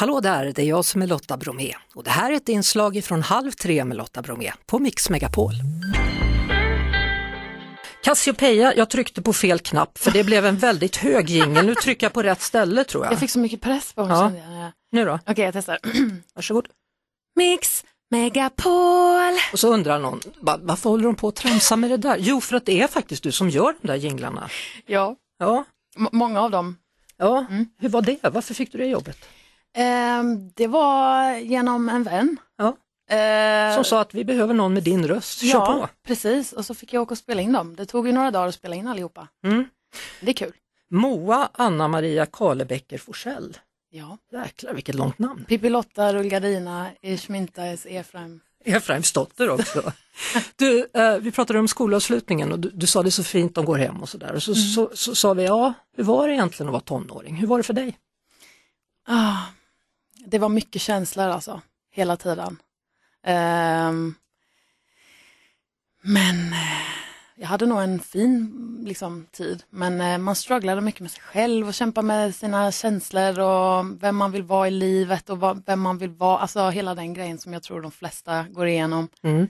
Hallå där, det är jag som är Lotta Bromé och det här är ett inslag från Halv tre med Lotta Bromé på Mix Megapol. Cassiopeia, jag tryckte på fel knapp för det blev en väldigt hög jingel. Nu trycker jag på rätt ställe tror jag. Jag fick så mycket press på mig. Ja. jag. Nu då, Okej, jag testar. varsågod. Mix Megapol. Och så undrar någon, "Va- varför håller de på att tramsa med det där? Jo, för att det är faktiskt du som gör de där jinglarna. Ja, Ja, m- många av dem. ja. hur var det? Varför fick du det jobbet? Ehm, det var genom en vän. Ja. Eh, Som sa att vi behöver någon med din röst, kör ja, på. precis. Och så fick jag åka och spela in dem. Det tog ju några dagar att spela in allihopa. Mm. Det är kul. Moa Anna-Maria Karlebäcker Forsell. Ja. Jäklar vilket långt namn. Pippi Lotta, Rullgardina, Ishmintas, Efraim. Efraims dotter också. Du, eh, vi pratade om skolavslutningen och du, du sa det så fint, de går hem och sådär. Och så, så, så, sa vi, ja, hur var det egentligen att vara tonåring? Hur var det för dig? Ah, det var mycket känslor alltså, hela tiden. Ehm, men eh, jag hade nog en fin liksom, tid. Men eh, man strugglade mycket med sig själv och kämpa med sina känslor och vem man vill vara i livet och vad, vem man vill vara. Alltså hela den grejen som jag tror de flesta går igenom. Mm.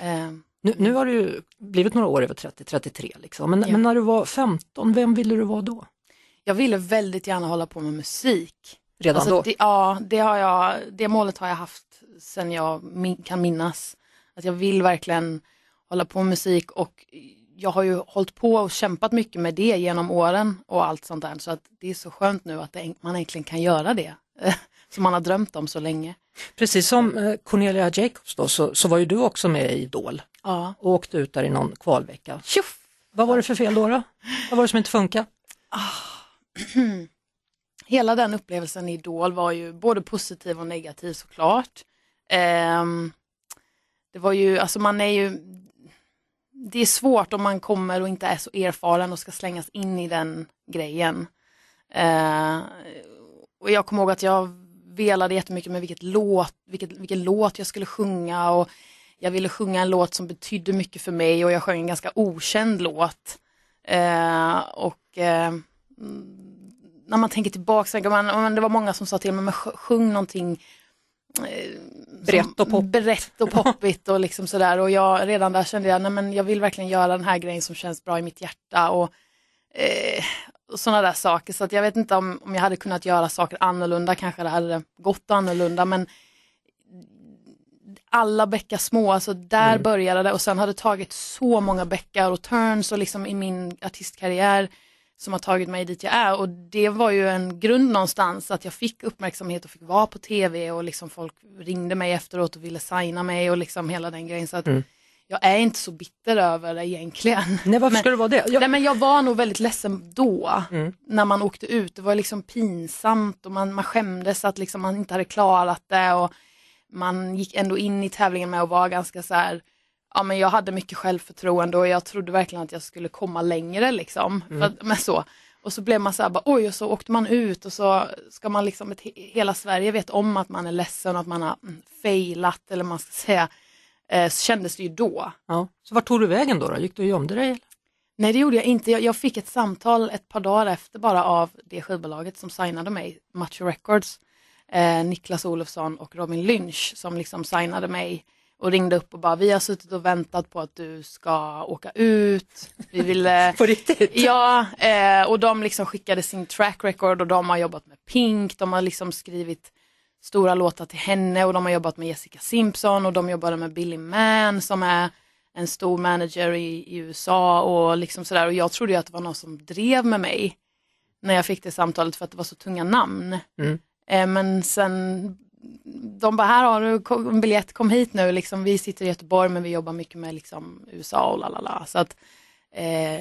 Ehm, Nu, nu har du blivit några år över 30, 33 liksom. Men, Ja. men när du var 15, vem ville du vara då? jag ville väldigt gärna hålla på med musik. Redan Alltså, då? Det, ja, det, har jag, det målet har jag haft sedan jag min, kan minnas. Att jag vill verkligen hålla på med musik och jag har ju hållit på och kämpat mycket med det genom åren och allt sånt där. Så att det är så skönt nu att det, man äntligen kan göra det. Som man har drömt om så länge. Precis som eh, Cornelia Jacobs då, så, så var ju du också med i Idol Ja. och åkte ut där i någon kvalvecka. Tjoff! Vad var det för fel då? då? Vad var det som inte funkade? Hela den upplevelsen i Idol var ju både positiv och negativ såklart. Ehm, det var ju, alltså man är ju, det är svårt om man kommer och inte är så erfaren och ska slängas in i den grejen. Eh, och jag kommer ihåg att jag velade jättemycket med vilket låt, vilket, vilken låt jag skulle sjunga och jag ville sjunga en låt som betydde mycket för mig och jag sjöng en ganska okänd låt. Eh, och eh, när man tänker tillbaka, tänker man, det var många som sa till mig, men sjung någonting eh, Brett och pop. brett och poppigt och liksom sådär. Och jag, redan där kände jag, nej men jag vill verkligen göra den här grejen som känns bra i mitt hjärta. Och, eh, och sådana där saker. Så att jag vet inte om, om jag hade kunnat göra saker annorlunda, kanske det hade gått annorlunda. Men alla bäckar små, alltså där började det och sen har det tagit så många bäckar och turns och liksom i min artistkarriär som har tagit mig dit jag är och det var ju en grund någonstans att jag fick uppmärksamhet och fick vara på tv och liksom folk ringde mig efteråt och ville signa mig och liksom hela den grejen så att jag är inte så bitter över det egentligen. Nej, varför Men- ska du vara det? Jag, Nej men jag var nog väldigt ledsen då Mm. när man åkte ut. Det var liksom pinsamt och man, man skämdes att liksom man inte hade klarat det och man gick ändå in i tävlingen med att vara ganska så här, ja men jag hade mycket självförtroende och jag trodde verkligen att jag skulle komma längre liksom. För att, men så. Och så blev man så här, bara, oj och så åkte man ut och så ska man liksom, ett, hela Sverige vet om att man är ledsen och att man har mm, failat eller man ska säga. Eh, så kändes det ju då. ja. Så vart tog du vägen då? då? Gick du och gömde dig? eller? Nej det gjorde jag inte. Jag, jag fick ett samtal ett par dagar efter bara av det skivbolaget som signade mig, Macho Records. Eh, Niklas Olofsson och Robin Lynch som liksom signade mig och ringde upp och bara vi har suttit och väntat på att du ska åka ut. Vi ville På riktigt? Ja, eh, och de liksom skickade sin track record och de har jobbat med Pink, de har liksom skrivit stora låtar till henne och de har jobbat med Jessica Simpson och de jobbade med Billy Mann som är en stor manager i, i USA och liksom sådär och jag trodde ju att det var någon som drev med mig när jag fick det samtalet för att det var så tunga namn. Mm. Eh, men sen de bara, här har du en biljett, kom hit nu, liksom, vi sitter i Göteborg men vi jobbar mycket med liksom, USA och lalala. Så att eh,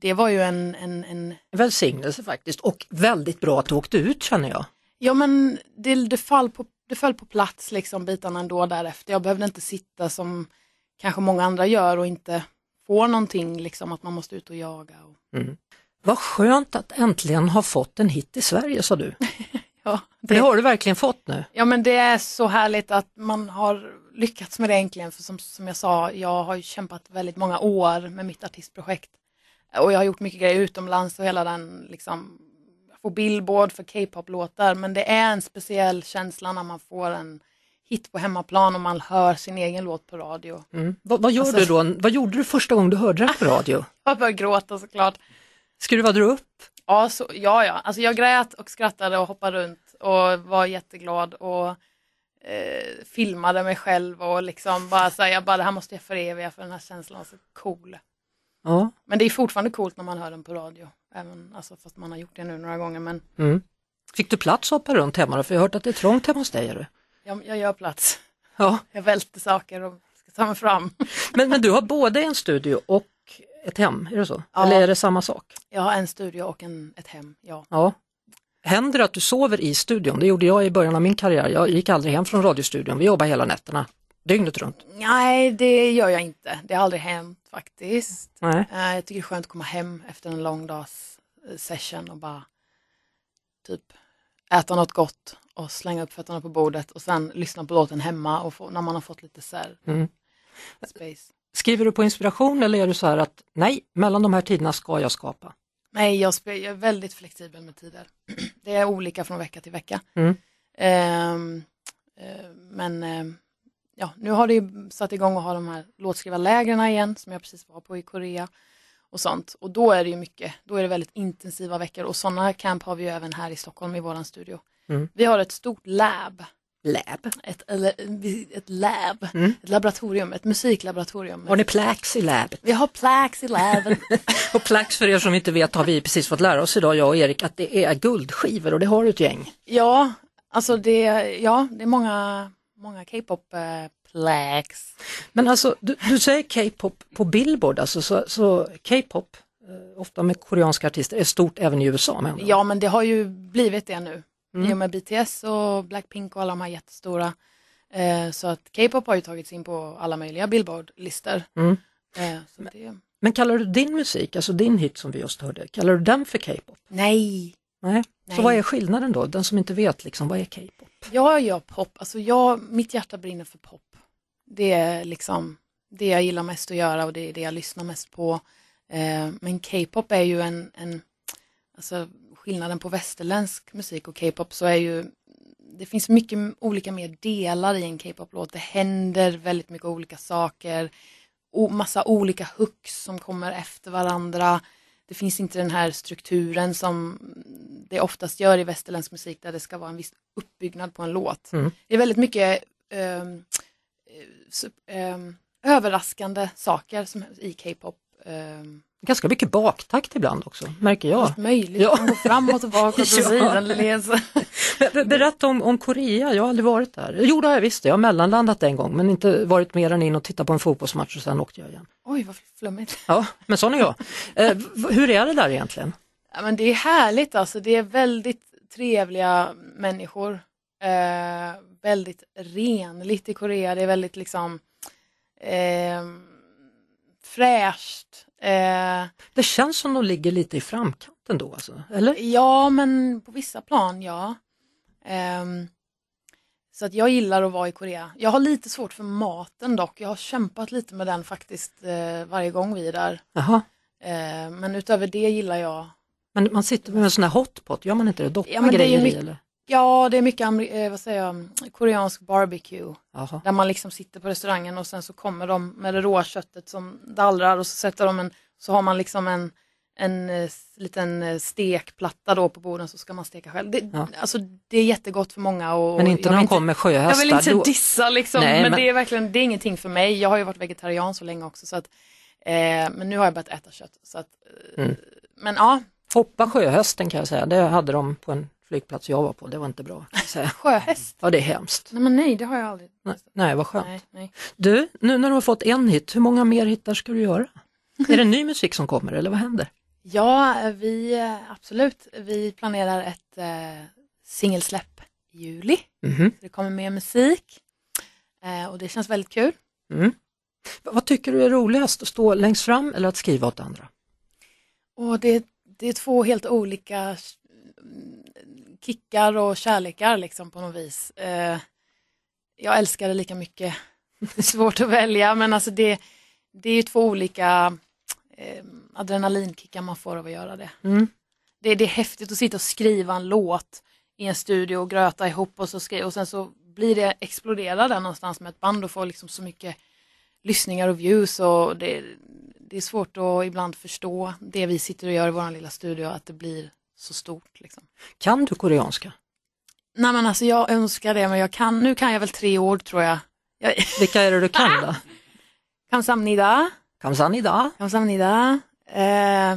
det var ju en, en, en Välsignelse faktiskt och väldigt bra att du åkte ut känner jag. ja men det, det, fall på, det föll på plats liksom bitarna ändå därefter. Jag behövde inte sitta som kanske många andra gör och inte få någonting, liksom att man måste ut och jaga. Och, Vad skönt att äntligen ha fått en hit i Sverige sa du. ja, Det har du verkligen fått nu. Ja men det är så härligt att man har lyckats med det äntligen. För som, som jag sa, jag har ju kämpat väldigt många år med mitt artistprojekt. Och jag har gjort mycket grejer utomlands och hela den liksom få Billboard för K-pop-låtar men det är en speciell känsla när man får en hit på hemmaplan och man hör sin egen låt på radio. Mm. Vad, vad, gör Alltså- du då? Vad gjorde du första gången du hörde det på radio? Jag började gråta såklart. Skruvade du upp? Ja, så, ja, ja. Alltså jag grät och skrattade och hoppade runt och var jätteglad och eh, filmade mig själv och liksom bara så här, jag bara det här måste jag föreviga för den här känslan var så cool. Ja. Men det är fortfarande coolt när man hör den på radio, även alltså, fast man har gjort det nu några gånger. Men Mm. Fick du plats att hoppa runt hemma då? För jag har hört att det är trångt hemma hos dig. Är det? jag, jag gör plats. Ja. Jag välter saker och ska ta mig fram. Men, men du har både en studio och ett hem, är det så? Ja. Eller är det samma sak? Har en studio och en, ett hem, ja. Ja. Händer det att du sover i studion? Det gjorde jag i början av min karriär. Jag gick aldrig hem från radiostudion. Vi jobbar hela nätterna, dygnet runt. Nej, det gör jag inte. Det har aldrig hänt faktiskt. Nej. Eh, Jag tycker det är skönt att komma hem efter en lång dags eh, session och bara typ äta något gott och slänga upp fötterna på bordet och sen lyssna på låten hemma och få, när man har fått lite så här Mm. space. Skriver du på inspiration eller är du så här att nej, mellan de här tiderna ska jag skapa? Nej, jag, är väldigt flexibel med tider. Det är olika från vecka till vecka. Mm. Ehm, eh, men ehm, ja, nu har det ju satt igång att ha de här låtskrivarlägren igen som jag precis var på i Korea och sånt. Och då är det ju mycket, då är det väldigt intensiva veckor och sådana camp har vi ju även här i Stockholm i våran studio. Mm. Vi har ett stort lab, Lab. ett, ett lab, Mm. ett laboratorium, ett musiklaboratorium. Har ni plax i labbet? Vi har plax i laben. Och plax för er som inte vet har vi precis fått lära oss idag, jag och Erik, att det är guldskivor och det har du ett gäng. Ja, alltså det, ja, det är många, många K-pop eh, plax. Men alltså, du, du säger K-pop på Billboard, alltså, så, så K-pop, eh, ofta med koreanska artister, är stort även i USA. Men Ja, men det har ju blivit det nu. Mm. I och med BTS och Blackpink och alla de här jättestora. Eh, så att K-pop har ju tagits in på alla möjliga Billboard-listor. Mm. Eh, det, Men kallar du din musik, alltså din hit som vi just hörde, kallar du den för K-pop? nej, Nej. Nej. Så vad är skillnaden då? Den som inte vet, liksom, vad är K-pop? jag gör pop. Alltså jag, mitt hjärta brinner för pop. Det är liksom det jag gillar mest att göra och det är det jag lyssnar mest på. Eh, men K-pop är ju en, en, alltså skillnaden på västerländsk musik och K-pop så är ju, det finns mycket olika mer delar i en K-pop-låt. Det händer väldigt mycket olika saker, och massa olika hooks som kommer efter varandra. Det finns inte den här strukturen som det oftast gör i västerländsk musik där det ska vara en viss uppbyggnad på en låt. Mm. Det är väldigt mycket sup- ehm, överraskande saker som i K-pop. ehm, Ganska mycket baktakt ibland också, märker jag. Allt möjligt, Ja. man går fram och tillbaka Ja. sidan. Berätta om, om Korea, jag har aldrig varit där. Jo, det har jag visst, jag har mellanlandat en gång men inte varit mer än in och tittat på en fotbollsmatch och sen åkte jag igen. Oj, vad flummigt. Ja, men sån är jag. Eh, hur är det där egentligen? Ja, men det är härligt alltså, det är väldigt trevliga människor. Eh, väldigt renligt i Korea, det är väldigt liksom eh, fräscht. Eh, Det känns som de ligger lite i framkanten då, alltså. eller? Ja, men på vissa plan, ja. Ehm, så att jag gillar att vara i Korea. Jag har lite svårt för maten dock. Jag har kämpat lite med den faktiskt eh, varje gång vi är där. Ehm, men utöver det gillar jag Men man sitter med en sån här hotpot, gör man inte det? Doppa Ja, men det är ju grejer i mycket- eller? Ja, det är mycket eh, vad säger jag, koreansk barbecue. Jaha. Där man liksom sitter på restaurangen och sen så kommer de med det råa köttet som dallrar och så sätter de en, så har man liksom en, en eh, liten eh, stekplatta då på borden så ska man steka själv. Det, Ja. Alltså det är jättegott för många. Och, Men inte jag när de kommer med Jag sjöhästar. vill inte då- dissa liksom, Nej, men, men- det är verkligen, det är ingenting för mig. Jag har ju varit vegetarian så länge också så att, eh, men nu har jag börjat äta kött. Så att, Mm. Men ja, Hoppa sjöhästen kan jag säga, det hade de på en flygplats jag var på, det var inte bra. Sjöhäst. Ja, det är hemskt. Nej men nej, det har jag aldrig. Nej, nej vad skönt. Nej, nej. Du, nu när du har fått en hit, hur många mer hittar ska du göra? Är det ny musik som kommer eller vad händer? Ja, vi absolut. Vi planerar ett eh, singelsläpp i juli. Mhm. Det kommer mer musik eh, och det känns väldigt kul. Mm. Vad tycker du är roligast, att stå längst fram eller att skriva åt andra? Och det, det är två helt olika mm, kickar och kärlekar liksom på något vis. Eh, jag älskar det lika mycket. Svårt att välja men alltså det, det är ju två olika eh, adrenalinkickar man får av att göra det. Mm. det, det är häftigt att sitta och skriva en låt i en studio och gröta ihop och, så skri- och sen så blir det, exploderar den någonstans med ett band och får liksom så mycket lyssningar och views och det, det är svårt att ibland förstå det vi sitter och gör i vår lilla studio, att det blir så stort. Liksom. Kan du koreanska? Nej men alltså jag önskar det men jag kan, nu kan jag väl tre ord tror jag. jag Vilka är det du kan då? Kamsamnida, Kamsanida, kamsamnida. Eh,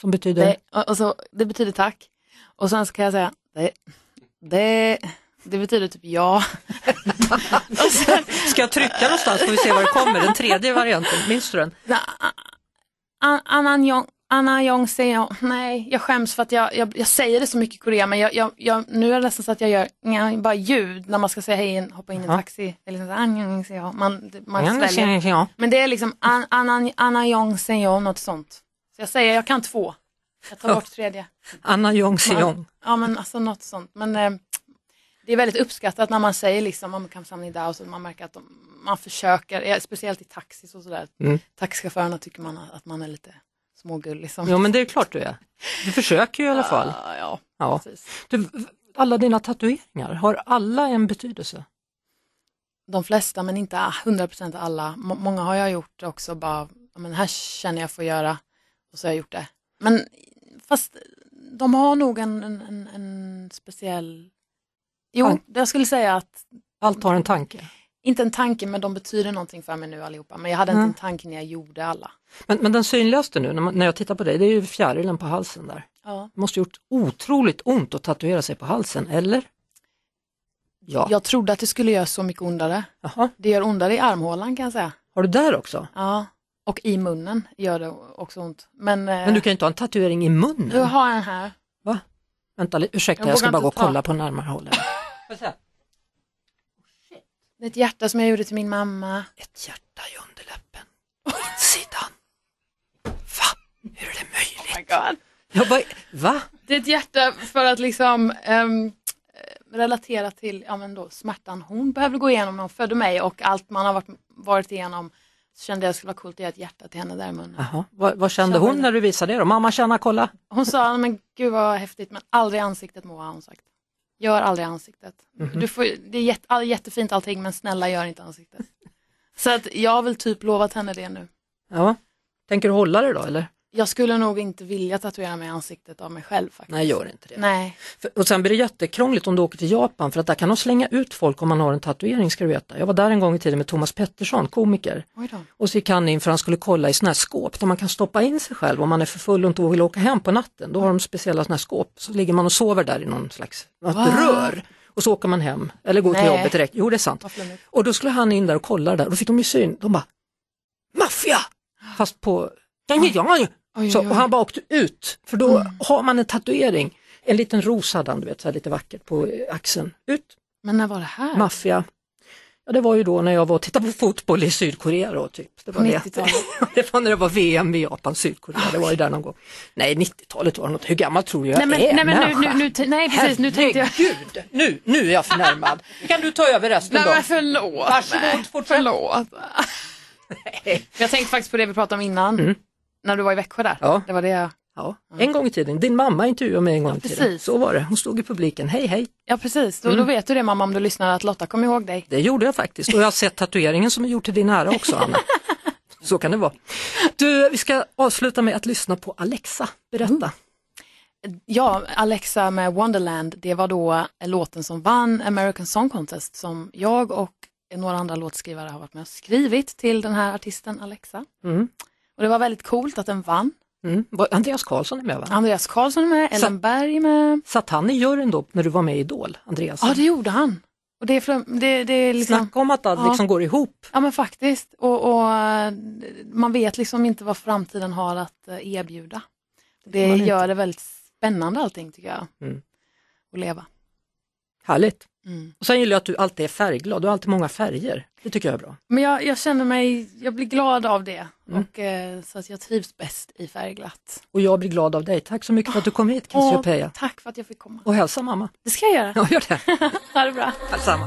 som betyder? det, och, så, det betyder tack. Och sen så kan jag säga det, det, det betyder typ ja. sen, Ska jag trycka någonstans får vi se vad det kommer, den tredje varianten, minns du den? An- Annan Jong, Anna Jong säger jag, nej jag skäms för att jag, jag, jag säger det så mycket i Korea men jag, jag, jag, nu är det nästan så att jag gör nja, bara ljud när man ska säga hej, hoppa in i en taxi. Eller så, "An Jong säger jag. Man, man sväljer. Ja. Men det är liksom An- Anna, Anna Jong jag, något sånt. Så jag säger, jag kan två. Jag tar bort tredje. Anna Jong Seong. Ja men alltså något sånt. Men eh, det är väldigt uppskattat när man säger liksom om Kamsamnida och så man märker att de, man försöker, eh, speciellt i taxis och sådär. Mm. Taxichaufförerna tycker man att man är lite smågullig. Liksom. Jo men det är klart du är. Du försöker ju i alla fall. Ja, ja, Ja. precis. Du, alla dina tatueringar, har alla en betydelse? De flesta men inte 100% alla. Må- många har jag gjort också bara, men här känner jag får göra och så har jag gjort det. Men fast de har nog en, en, en, speciell, jo Ja. jag skulle säga att Allt har en tanke. Inte en tanke men de betyder någonting för mig nu allihopa. Men jag hade Mm. inte en tanke när jag gjorde alla. Men, men den synligaste nu, när, jag tittar på dig, det är ju fjärilen på halsen där. Ja. Det måste gjort otroligt ont att tatuera sig på halsen, eller? Ja. Jag trodde att det skulle göra så mycket ondare. Jaha. Det gör ondare i armhålan kan jag säga. Har du där också? Ja. Och i munnen gör det också ont. Men, eh, Men du kan ju inte ha en tatuering i munnen. du har en här. Vänta, li- ursäkta, Jag jag, ska bara gå och ta. kolla på närmare håll. ett hjärta som jag gjorde till min mamma. Ett hjärta i underläppen. På insidan. Va? Hur är det möjligt? Oh my God. Jag bara, va? Det är ett hjärta för att liksom eh, relatera till ja, men då, smärtan hon behövde gå igenom när hon födde mig och allt man har varit, varit igenom. Så kände jag att det skulle vara coolt att göra ett hjärta till henne där i munnen. Jaha. Vad, vad kände Kände hon när du visade det då? Mamma känna, kolla. Hon sa, men gud vad häftigt, men aldrig ansiktet Moa har hon sagt. Gör aldrig ansiktet. Mhm. Du får, det är jätte, all, jättefint allting men snälla gör inte ansiktet. Så att jag har väl typ lovat henne det nu. Ja. Tänker du hålla det då eller? Jag skulle nog inte vilja tatuera mig i ansiktet av mig själv faktiskt. Nej, gör inte det. Nej. För, och sen blir det jättekrångligt om du åker till Japan för att där kan de slänga ut folk om man har en tatuering ska du veta. Jag var där en gång i tiden med Thomas Pettersson, komiker. Och så gick han in för han skulle kolla i sådana här skåp där man kan stoppa in sig själv om man är för full och inte vill åka hem på natten. Då har de speciella sådana här skåp. Så ligger man och sover där i någon slags något Va? rör. Och så åker man hem eller går till Nej. jobbet direkt. Jo det är sant. Och då skulle han in där och kolla där då fick de ju syn. De bara Maffia! Fast på Oj, så, och han bara åkte ut, för då Mm. har man en tatuering. En liten ros hade han, du vet, så lite vackert på eh, axeln. Ut, Men när var det här? maffia. Ja, det var ju då när jag var och tittade på fotboll i Sydkorea då, typ. Det var, det. 90-talet? det var när det var VM i Japan, Sydkorea, det var ju där någon gång. Nej, 90-talet var det något, hur gammal tror du jag Nej, men, är? nej, men nu, nu, nu, nej precis, nu tänkte jag... Herregud, nu, nu är jag förnärmad. Kan du ta över resten Nej då? men förlåt. Varsågod, fortsätt. Förlåt. Jag tänkte faktiskt på det vi pratade om innan. När du var i Växjö där. Ja. Det var det jag... Ja, en gång i tiden, din mamma intervjuade mig en gång i tiden. Så var det, hon stod i publiken, hej hej. Ja precis, då, Mm. då vet du det mamma om du lyssnar att Lotta kommer ihåg dig. Det gjorde jag faktiskt och jag har sett tatueringen som är gjord till din ära också Anna. Så kan det vara. Du, vi ska avsluta med att lyssna på Alexa. Berätta. Ja, Alexa med Wonderland, det var då låten som vann American Song Contest som jag och några andra låtskrivare har varit med och skrivit till den här artisten Alexa. Mm. Och det var väldigt coolt att den vann. Mm. Andreas Karlsson är med va? Andreas Karlsson är med, Ellen Berg är med. Satt han i juryn då när du var med i Idol, Andreas? Ja, det gjorde han. Och det är, det, det är liksom... Snacka om att allt Ja. liksom går ihop. Ja men faktiskt. Och, och man vet liksom inte vad framtiden har att eh, erbjuda. Det gör det väldigt spännande allting tycker jag. Mm. Att leva. Härligt. Mm. Och sen gillar jag att du alltid är färgglad, du har alltid många färger. Det tycker jag är bra. Men jag, jag känner mig, jag blir glad av det. Mm. Och, eh, så att jag trivs bäst i färgglatt. Och jag blir glad av dig. Tack så mycket för att du kom hit Cassiopeia. tack för att jag fick komma. Och hälsa mamma. Det ska jag göra. Ja, gör det. Ha det bra. Detsamma.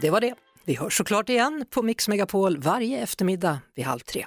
Det var det. Vi hörs såklart igen på Mix Megapol varje eftermiddag vid halv tre.